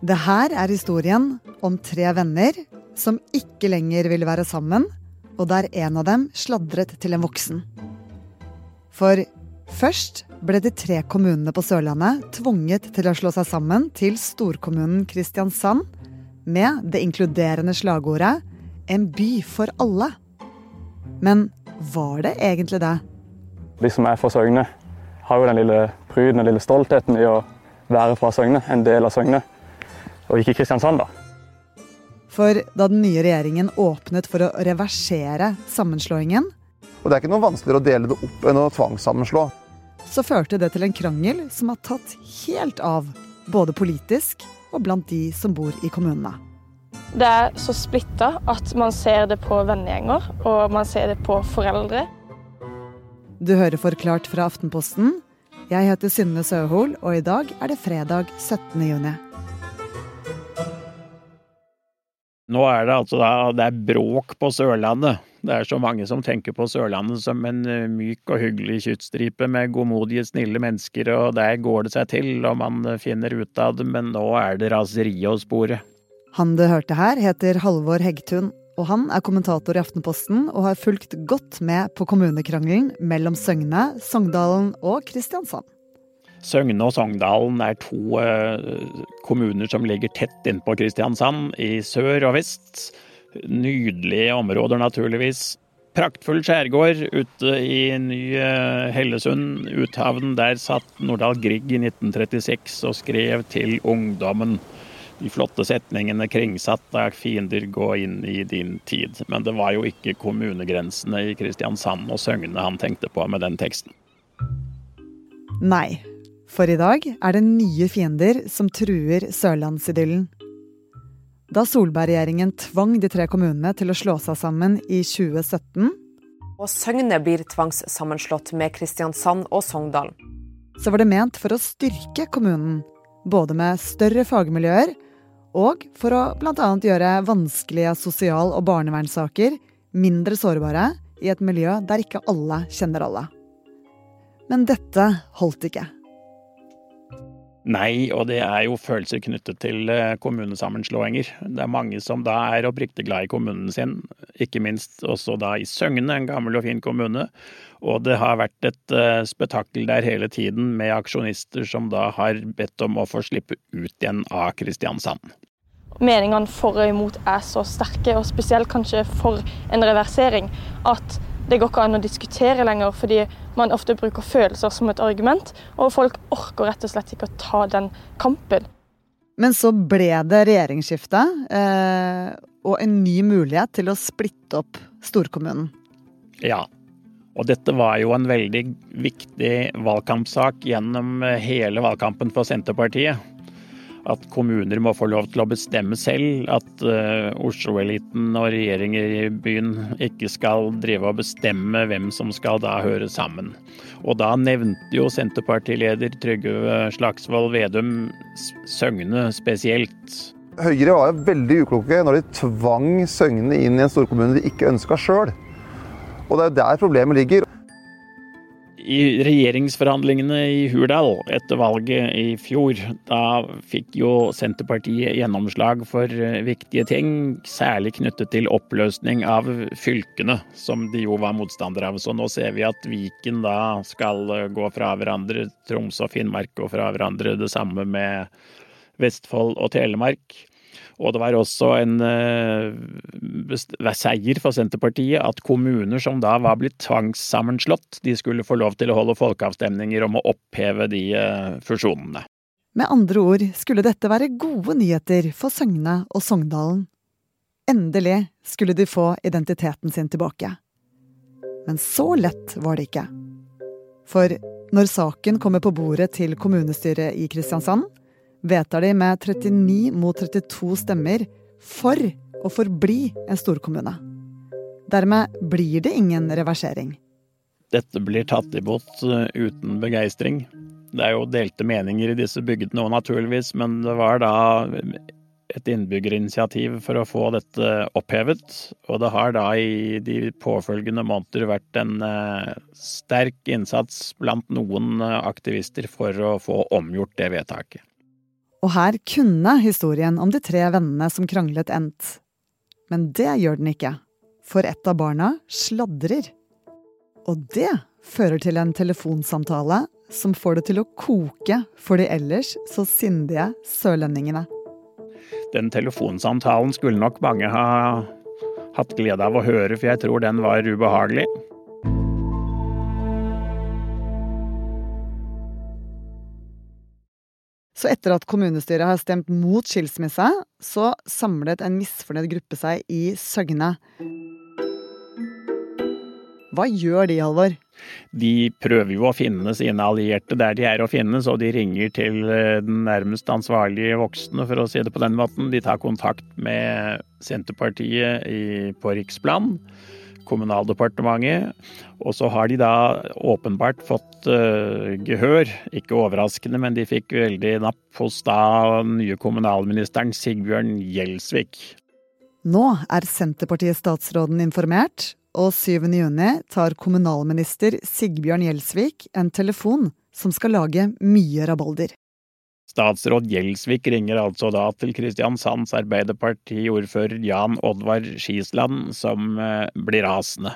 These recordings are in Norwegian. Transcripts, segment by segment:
Det her er historien om tre venner som ikke lenger ville være sammen, og der en av dem sladret til en voksen. For først ble de tre kommunene på Sørlandet tvunget til å slå seg sammen til storkommunen Kristiansand med det inkluderende slagordet 'En by for alle'. Men var det egentlig det? De som er fra Søgne, har jo den lille pryden og lille stoltheten i å være fra Søgne, en del av Søgne, og ikke Kristiansand, da. For da den nye regjeringen åpnet for å reversere sammenslåingen, Og det er ikke noe vanskeligere å dele det opp enn å tvangssammenslå. så førte det til en krangel som har tatt helt av, både politisk og blant de som bor i kommunene. Det er så splitta at man ser det på vennegjenger, og man ser det på foreldre. Du hører Forklart fra Aftenposten. Jeg heter Synne Søhol, og i dag er det fredag 17. juni. Nå er det altså det er bråk på Sørlandet. Det er så mange som tenker på Sørlandet som en eh, myk og hyggelig kyststripe med godmodige, snille mennesker, og der går det seg til, og man finner ut av det, men nå er det raseriet å spore. Han du hørte her, heter Halvor Heggtun, og han er kommentator i Aftenposten og har fulgt godt med på kommunekrangelen mellom Søgne, Sogndalen og Kristiansand. Søgne og Sogndalen er to eh, kommuner som ligger tett innpå Kristiansand, i sør og vest. Nydelige områder, naturligvis. Praktfull skjærgård ute i nye Hellesund, uthavn. Der satt Nordahl Grieg i 1936 og skrev til ungdommen de flotte setningene kringsatt av fiender gå inn i din tid. Men det var jo ikke kommunegrensene i Kristiansand og Søgne han tenkte på med den teksten. Nei, for i dag er det nye fiender som truer sørlandsidyllen. Da Solberg-regjeringen tvang de tre kommunene til å slå seg sammen i 2017, Og Søgne blir tvangssammenslått med Kristiansand og Sogndal. så var det ment for å styrke kommunen. Både med større fagmiljøer og for å bl.a. gjøre vanskelige sosial- og barnevernssaker mindre sårbare i et miljø der ikke alle kjenner alle. Men dette holdt ikke. Nei, og det er jo følelser knyttet til eh, kommunesammenslåinger. Det er mange som da er oppriktig glad i kommunen sin, ikke minst også da i Søgne, en gammel og fin kommune. Og det har vært et uh, spetakkel der hele tiden med aksjonister som da har bedt om å få slippe ut igjen av Kristiansand. Meningene for og imot er så sterke, og spesielt kanskje for en reversering, at det går ikke an å diskutere lenger, fordi man ofte bruker følelser som et argument, og folk orker rett og slett ikke å ta den kampen. Men så ble det regjeringsskifte eh, og en ny mulighet til å splitte opp storkommunen. Ja. Og dette var jo en veldig viktig valgkampsak gjennom hele valgkampen for Senterpartiet. At kommuner må få lov til å bestemme selv. At uh, Oslo-eliten og regjeringer i byen ikke skal drive og bestemme hvem som skal da høre sammen. Og da nevnte jo Senterpartileder Trygve Slagsvold Vedum Søgne spesielt. Høyre var jo veldig ukloke når de tvang Søgne inn i en storkommune de ikke ønska sjøl. Og det er jo der problemet ligger. I regjeringsforhandlingene i Hurdal etter valget i fjor, da fikk jo Senterpartiet gjennomslag for eh, viktige ting, særlig knyttet til oppløsning av fylkene, som de jo var motstandere av. Så nå ser vi at Viken da skal eh, gå fra hverandre, Troms og Finnmark går fra hverandre, det samme med Vestfold og Telemark. Og det var også en uh, seier for Senterpartiet at kommuner som da var blitt tvangssammenslått, de skulle få lov til å holde folkeavstemninger om å oppheve de uh, fusjonene. Med andre ord skulle dette være gode nyheter for Søgne og Sogndalen. Endelig skulle de få identiteten sin tilbake. Men så lett var det ikke. For når saken kommer på bordet til kommunestyret i Kristiansand, vedtar de med 39 mot 32 stemmer for å forbli en storkommune. Dermed blir det ingen reversering. Dette blir tatt imot uten begeistring. Det er jo delte meninger i disse bygdene òg, naturligvis, men det var da et innbyggerinitiativ for å få dette opphevet. Og det har da i de påfølgende måneder vært en sterk innsats blant noen aktivister for å få omgjort det vedtaket. Og her kunne historien om de tre vennene som kranglet endt. Men det gjør den ikke, for et av barna sladrer. Og det fører til en telefonsamtale som får det til å koke for de ellers så sindige sørlendingene. Den telefonsamtalen skulle nok mange ha hatt glede av å høre, for jeg tror den var ubehagelig. Så etter at kommunestyret har stemt mot skilsmisse, så samlet en misfornøyd gruppe seg i Søgne. Hva gjør de, Halvor? De prøver jo å finne sine allierte der de er å finne, så de ringer til eh, den nærmest ansvarlige voksne, for å si det på den måten. De tar kontakt med Senterpartiet på riksplan. Kommunaldepartementet. Og så har de da åpenbart fått uh, gehør. Ikke overraskende, men de fikk veldig napp hos da nye kommunalministeren Sigbjørn Gjelsvik. Nå er Senterpartiet-statsråden informert, og 7. juni tar kommunalminister Sigbjørn Gjelsvik en telefon som skal lage mye rabalder. Statsråd Gjelsvik ringer altså da til Kristiansands Arbeiderparti-ordfører Jan Oddvar Skisland, som eh, blir rasende.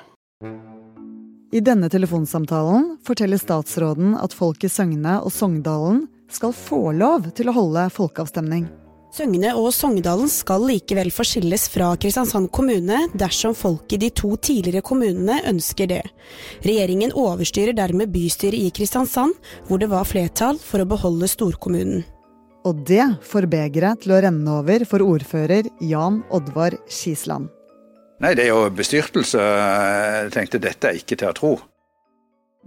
I denne telefonsamtalen forteller statsråden at folk i Søgne og Sogndalen skal få lov til å holde folkeavstemning. Søgne og Sogndalen skal likevel forskilles fra Kristiansand kommune dersom folk i de to tidligere kommunene ønsker det. Regjeringen overstyrer dermed bystyret i Kristiansand, hvor det var flertall for å beholde storkommunen. Og det får begeret til å renne over for ordfører Jan Oddvar Skisland. Nei, det er jo bestyrtelse. Jeg tenkte dette er ikke til å tro.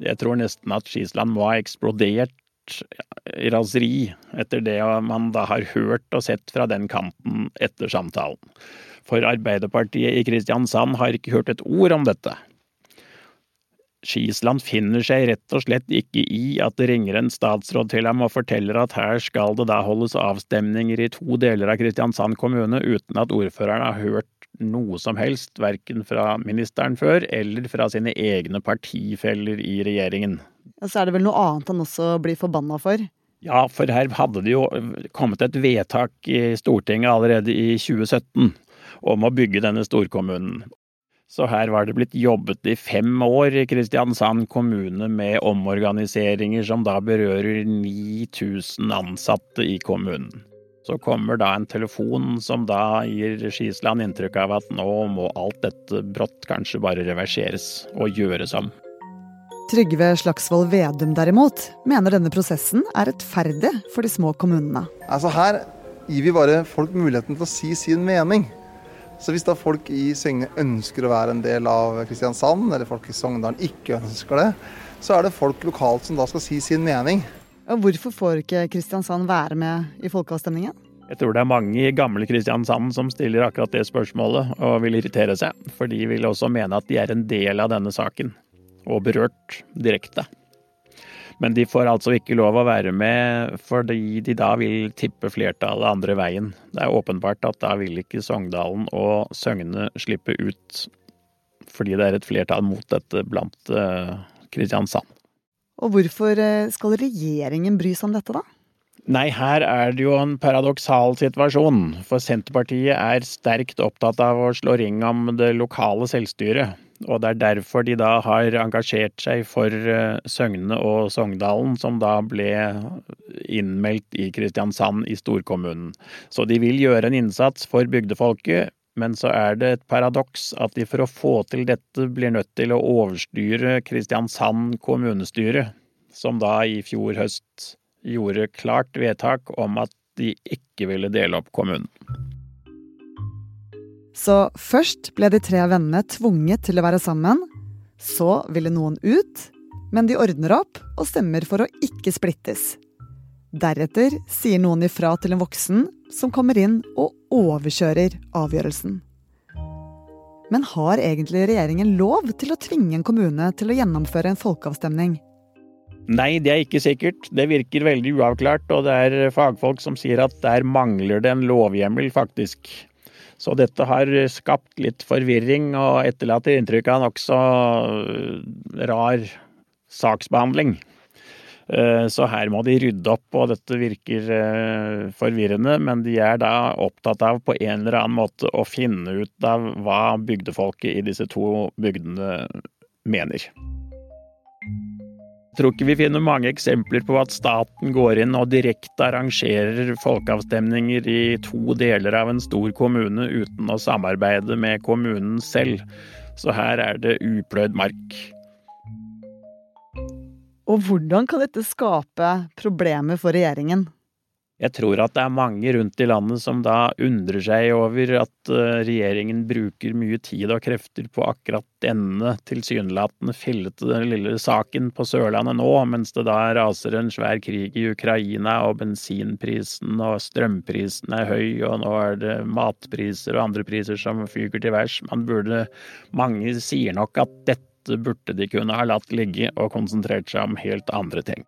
Jeg tror nesten at Skisland må ha eksplodert raseri etter det man da har hørt og sett fra den kanten etter samtalen. For Arbeiderpartiet i Kristiansand har ikke hørt et ord om dette. Skisland finner seg rett og slett ikke i at det ringer en statsråd til ham og forteller at her skal det da holdes avstemninger i to deler av Kristiansand kommune uten at ordføreren har hørt noe som helst, verken fra ministeren før eller fra sine egne partifeller i regjeringen. Og så er det vel noe annet han også blir forbanna for? Ja, for her hadde det jo kommet et vedtak i Stortinget allerede i 2017 om å bygge denne storkommunen. Så her var det blitt jobbet i fem år i Kristiansand kommune med omorganiseringer som da berører 9000 ansatte i kommunen. Så kommer da en telefon som da gir Skisland inntrykk av at nå må alt dette brått kanskje bare reverseres og gjøres om. Trygve Slagsvold Vedum derimot mener denne prosessen er rettferdig for de små kommunene. Altså Her gir vi bare folk muligheten til å si sin mening. Så hvis da folk i Søgne ønsker å være en del av Kristiansand, eller folk i Sogndalen ikke ønsker det, så er det folk lokalt som da skal si sin mening. Og hvorfor får ikke Kristiansand være med i folkeavstemningen? Jeg tror det er mange i gamle Kristiansand som stiller akkurat det spørsmålet og vil irritere seg, for de vil også mene at de er en del av denne saken og berørt direkte. Men de får altså ikke lov å være med fordi de da vil tippe flertallet andre veien. Det er åpenbart at da vil ikke Sogndalen og Søgne slippe ut fordi det er et flertall mot dette blant uh, Kristiansand. Og hvorfor eh, skal regjeringen bry seg om dette, da? Nei, her er det jo en paradoksal situasjon. For Senterpartiet er sterkt opptatt av å slå ring om det lokale selvstyret. Og det er derfor de da har engasjert seg for eh, Søgne og Sogndalen, som da ble innmeldt i Kristiansand i storkommunen. Så de vil gjøre en innsats for bygdefolket, men så er det et paradoks at de for å få til dette blir nødt til å overstyre Kristiansand kommunestyre, som da i fjor høst gjorde klart vedtak om at de ikke ville dele opp kommunen. Så først ble de tre vennene tvunget til å være sammen. Så ville noen ut, men de ordner opp og stemmer for å ikke splittes. Deretter sier noen ifra til en voksen, som kommer inn og overkjører avgjørelsen. Men har egentlig regjeringen lov til å tvinge en kommune til å gjennomføre en folkeavstemning? Nei, det er ikke sikkert. Det virker veldig uavklart, og det er fagfolk som sier at der mangler det en lovhjemmel, faktisk. Så dette har skapt litt forvirring og etterlater inntrykk av nokså rar saksbehandling. Eh, så her må de rydde opp, og dette virker eh, forvirrende. Men de er da opptatt av på en eller annen måte å finne ut av hva bygdefolket i disse to bygdene mener. Tror ikke vi finner mange eksempler på at staten går inn og direkte arrangerer folkeavstemninger i to deler av en stor kommune uten å samarbeide med kommunen selv. Så her er det upløyd mark. Og hvordan kan dette skape problemer for regjeringen? Jeg tror at det er mange rundt i landet som da undrer seg over at eh, regjeringen bruker mye tid og krefter på akkurat denne tilsynelatende fillete lille saken på Sørlandet nå, mens det da raser en svær krig i Ukraina og bensinprisen og strømprisen er høy, og nå er det matpriser og andre priser som fyker til værs. Man burde Mange sier nok at dette burde de kunne ha latt ligge og konsentrert seg om helt andre ting.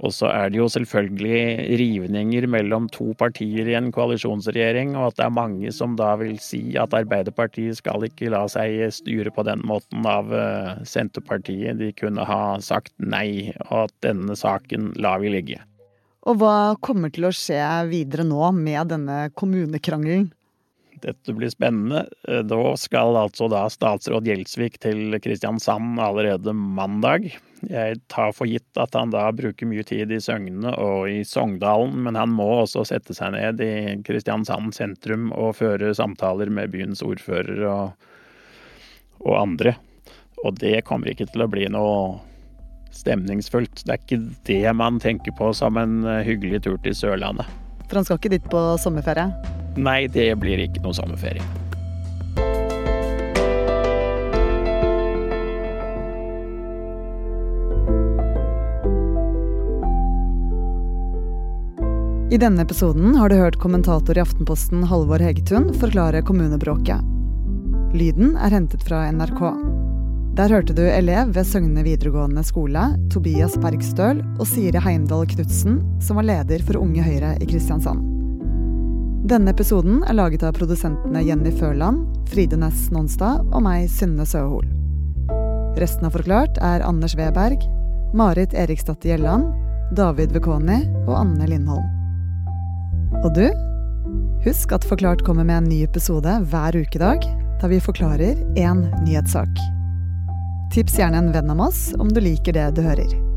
Og så er det jo selvfølgelig rivninger mellom to partier i en koalisjonsregjering, og at det er mange som da vil si at Arbeiderpartiet skal ikke la seg styre på den måten av eh, Senterpartiet. De kunne ha sagt nei, og at denne saken lar vi ligge. Og hva kommer til å skje videre nå med denne kommunekrangelen? Dette blir spennende. Eh, da skal altså da statsråd Gjelsvik til Kristiansand allerede mandag. Jeg tar for gitt at han da bruker mye tid i Søgne og i Sogndalen, men han må også sette seg ned i Kristiansand sentrum og føre samtaler med byens ordfører og, og andre. Og det kommer ikke til å bli noe stemningsfullt. Det er ikke det man tenker på som en eh, hyggelig tur til Sørlandet. For han skal ikke dit på sommerferie? Nei, det blir ikke noe sommerferie. I denne episoden har du hørt kommentator i Aftenposten Halvor Hegetun forklare kommunebråket. Lyden er hentet fra NRK. Der hørte du elev ved Søgne videregående skole, Tobias Bergstøl, og Siri Heimdal Knutsen, som var leder for Unge Høyre i Kristiansand. Denne episoden er laget av produsentene Jenny Førland, Fride Næss Nonstad og meg, Synne Søhol. Resten av Forklart er Anders Weberg, Marit Eriksdatter Gjelland, David Vekoni og Anne Lindholm. Og du? Husk at Forklart kommer med en ny episode hver ukedag, da vi forklarer én nyhetssak. Tips gjerne en venn om oss om du liker det du hører.